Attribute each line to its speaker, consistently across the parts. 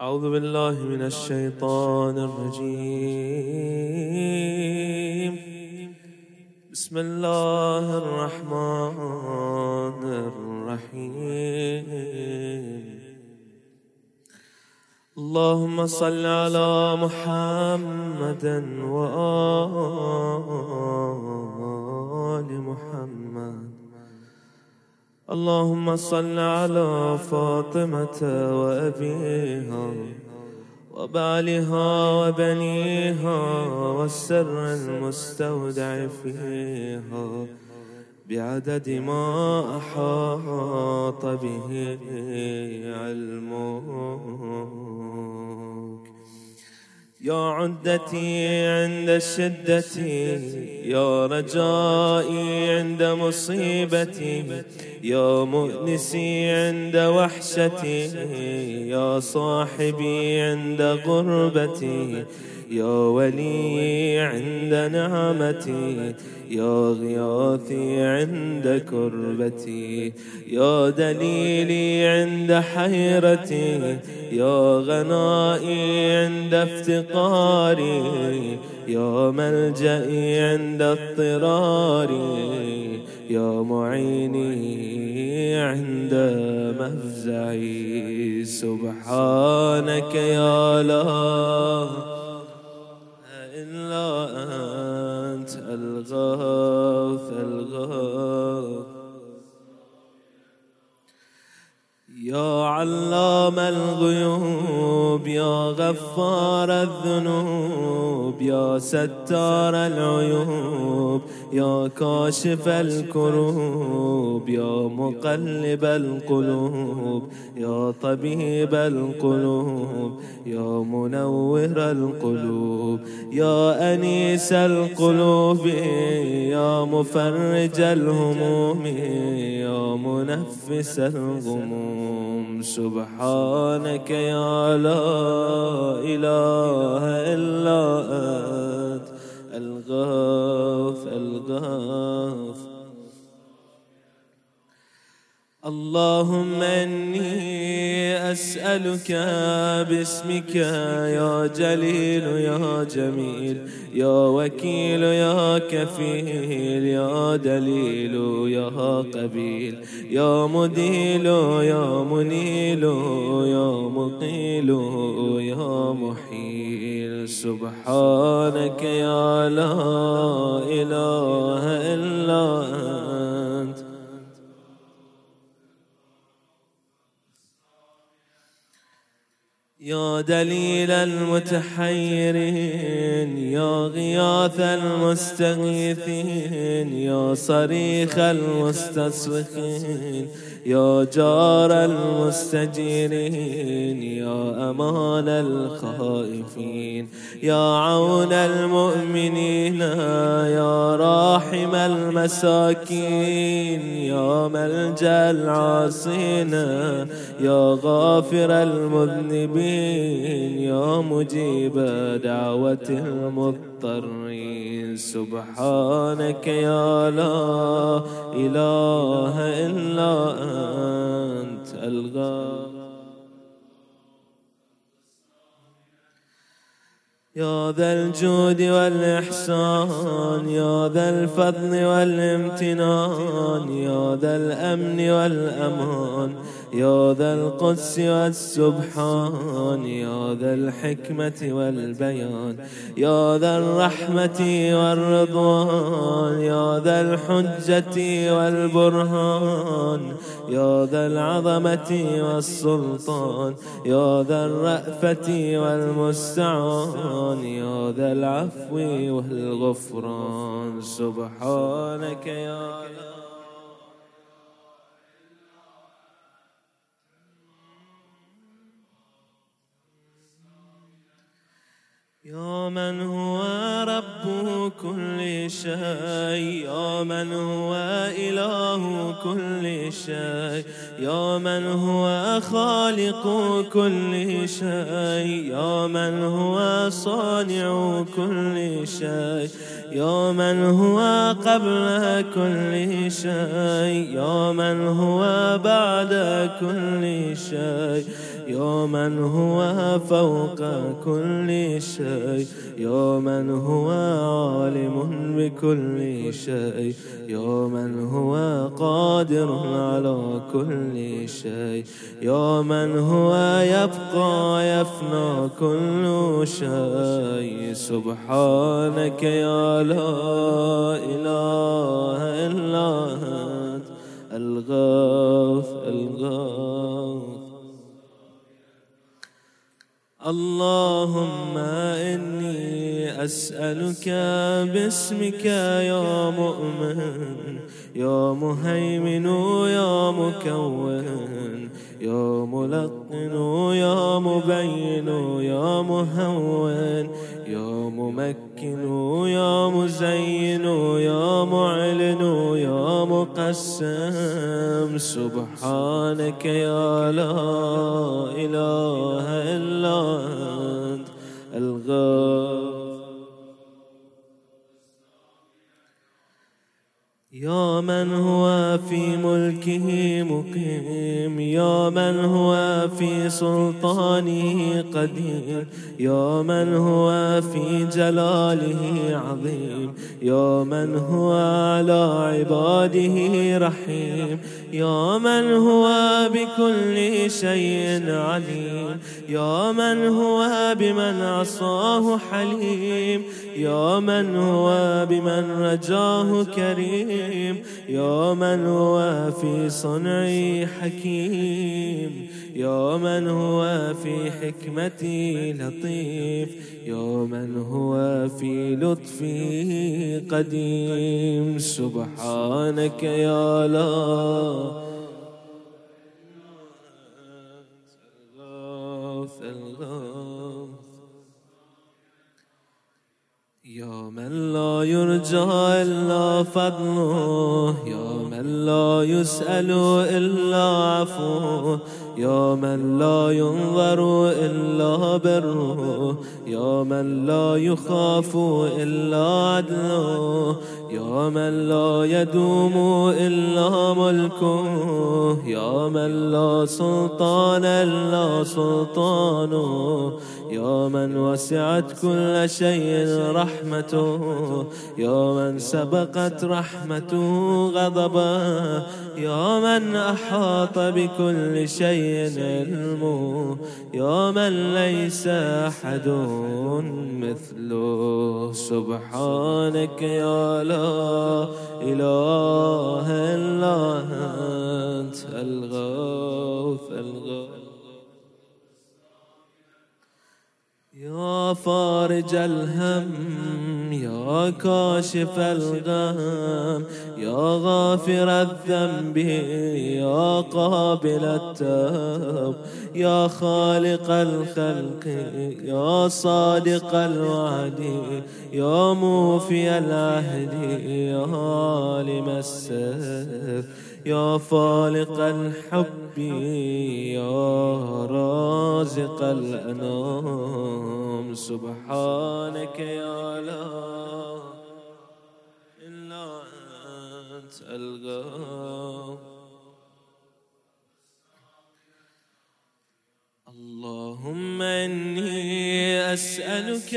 Speaker 1: أعوذ بالله من الشيطان الرجيم. بسم الله الرحمن الرحيم. اللهم صل على محمد وآل اللهم صل على فاطمة وأبيها وبعلها وبنيها والسر المستودع فيها بعدد ما أحاط به علمك يا عدتي عند الشدة يا رجائي عند مصيبتي يا مؤنسي عند وحشتي يا صاحبي عند غربتي يا ولي عند نعمتي يا غياثي عند كربتي يا دليلي عند حيرتي يا غنائي عند افتقاري يا ملجئي عند اضطراري يا معيني عند مفزعي سبحانك يا لا إلا أنت الغوث الغوث يا علام الغيوب يا غفار الذنوب يا ستار العيوب يا كاشف الكروب يا مقلب القلوب يا طبيب القلوب يا منور القلوب يا أنيس القلوب يا مفرج الهموم يا منفس الغموم. سبحانك يا لا إله إلا أنت الغاث الغاث اللهم إني أسألك باسمك يا جليل يا جميل يا وكيل يا كفيل يا دليل يا قبيل يا مديل يا منيل يا مقيل يا محيل سبحانك يا لا إله إلا أنت يا دليل المتحيرين يا غياث المستغيثين يا صريخ المستصرخين يا جار المستجيرين يا أمان الخائفين يا عون المؤمنين يا راحم المساكين يا ملجأ العاصين يا غافر المذنبين يا مجيب دعوة المضطرين. سبحانك يا لا إله إلا يا ذا الجود والإحسان يا ذا الفضل والامتنان يا ذا الأمن والأمان. يا ذا القدس والسبحان يا ذا الحكمة والبيان يا ذا الرحمة والرضوان يا ذا الحجة والبرهان يا ذا العظمة والسلطان يا ذا الرأفة والمستعان يا ذا العفو والغفران. سبحانك يا يا من هو رب كل شيء. يا من هو إله كل شيء. يا من هو خالق كل شيء. يا من هو صانع كل شيء. يا من هو قبل كل شيء. يا من هو بعد كل شيء. يا من هو فوق كل شيء. يا من هو عالم بكل شيء. يا من هو قادر على كل شيء. يا من هو يبقى يفنى كل شيء. سبحانك يا لا إله إلا أنت. الغوث الغوث. اللهم إني أسألك باسمك يا مؤمن يا مهيمن يا مكون يا ملقن يا مبين يا مهون يا ممكن يا مزين يا معلن يا مقسم سبحانك يا لا إله إلا أنت الغفور يا من هو في ملكه مقيم يا من هو في سلطانه قدير يا من هو في جلاله عظيم يا من هو على عباده رحيم يا من هو بكل شيء عليم يا من هو بمن عصاه حليم. يا من هو بمن رجاه كريم يا من هو في صنعي حكيم يا من هو في حكمتي لطيف يا من هو في لطفه قديم. سبحانك يا لا يا من لا يرجى إلا فضله. يا لا يسأل إلا عفوه يا من لا ينظر إلا بره يا من لا يخاف إلا عدله يا من لا يدوم إلا ملكه يا من لا سلطان إلا سلطانه يا من وسعت كل شيء رحمته. يا من سبقت رحمته غضبه يا من أحاط بكل شيء علمه يا من ليس أحد مثله. سبحانك يا لا إله إلا أنت الغوث الغوث يا فارج الهم. يا كاشف الغم. يا غافر الذنب يا قابل التوب. يا خالق الخلق يا صادق الوعد. يا موفي العهد يا عالم السر يا فالق الحب يا رازق الأنام. سبحانك يا لا إلا أنت الغام اللهم إني أسألك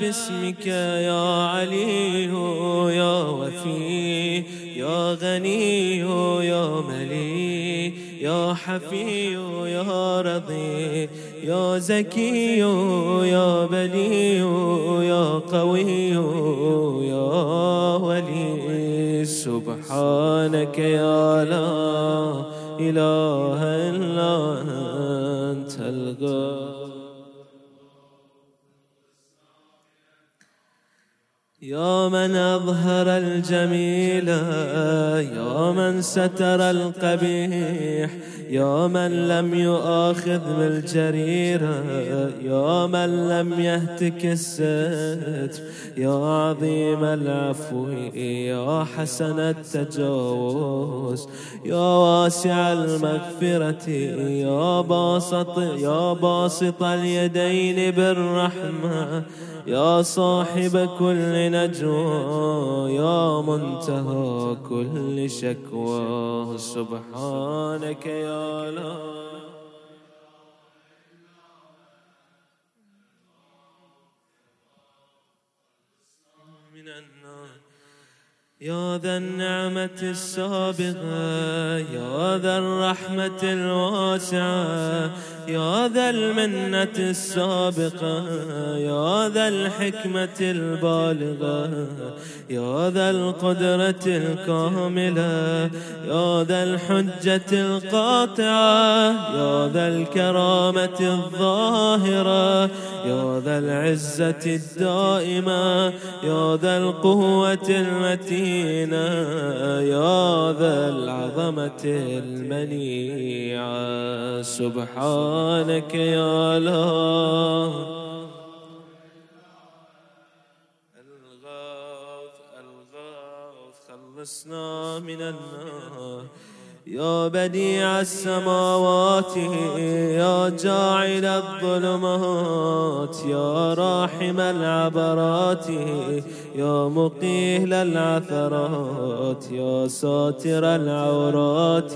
Speaker 1: باسمك يا علي يا وفي. يا غني يا ملي يا حفي يا رضي يا زكي يا بلي يا قوي يا ولي. سبحانك يا لا إله إلا أنت الغفور يا من أظهر الجميل يا من ستر القبيح يا من لم يؤاخذ بالجريرة يا من لم يهتك الستر. يا عظيم العفو يا حسن التجاوز يا واسع المغفرة يا باسط يا باسط اليدين بالرحمة يا صاحب كل نجوى يا منتهى كل شكوى. سبحانك يا لا يا ذا النعمة السابغة يا ذا الرحمة الواسعة يا ذا المنة السابقة يا ذا الحكمة البالغة يا ذا القدرة الكاملة يا ذا الحجة القاطعة يا ذا الكرامة الظاهرة يا ذا العزة الدائمة يا ذا القوة المتينة. يا ذا العظمة المنيعة. سبحانك يا الله. الغوث الغوث خلصنا من النار. يا بديع السماوات يا جاعل الظلمات يا راحم العبرات يا مقيل العثرات يا ساتر العورات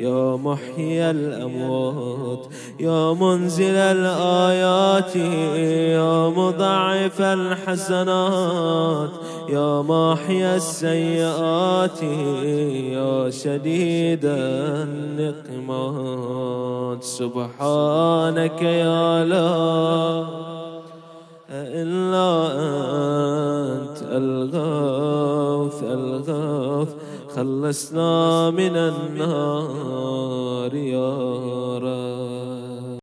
Speaker 1: يا محيي الأموات يا منزل الآيات يا مضعف الحسنات يا ماحي السيئات يا شديد النقمات. سبحانك يا لا إلا أنت الغوث الغوث. خلصنا من النار يا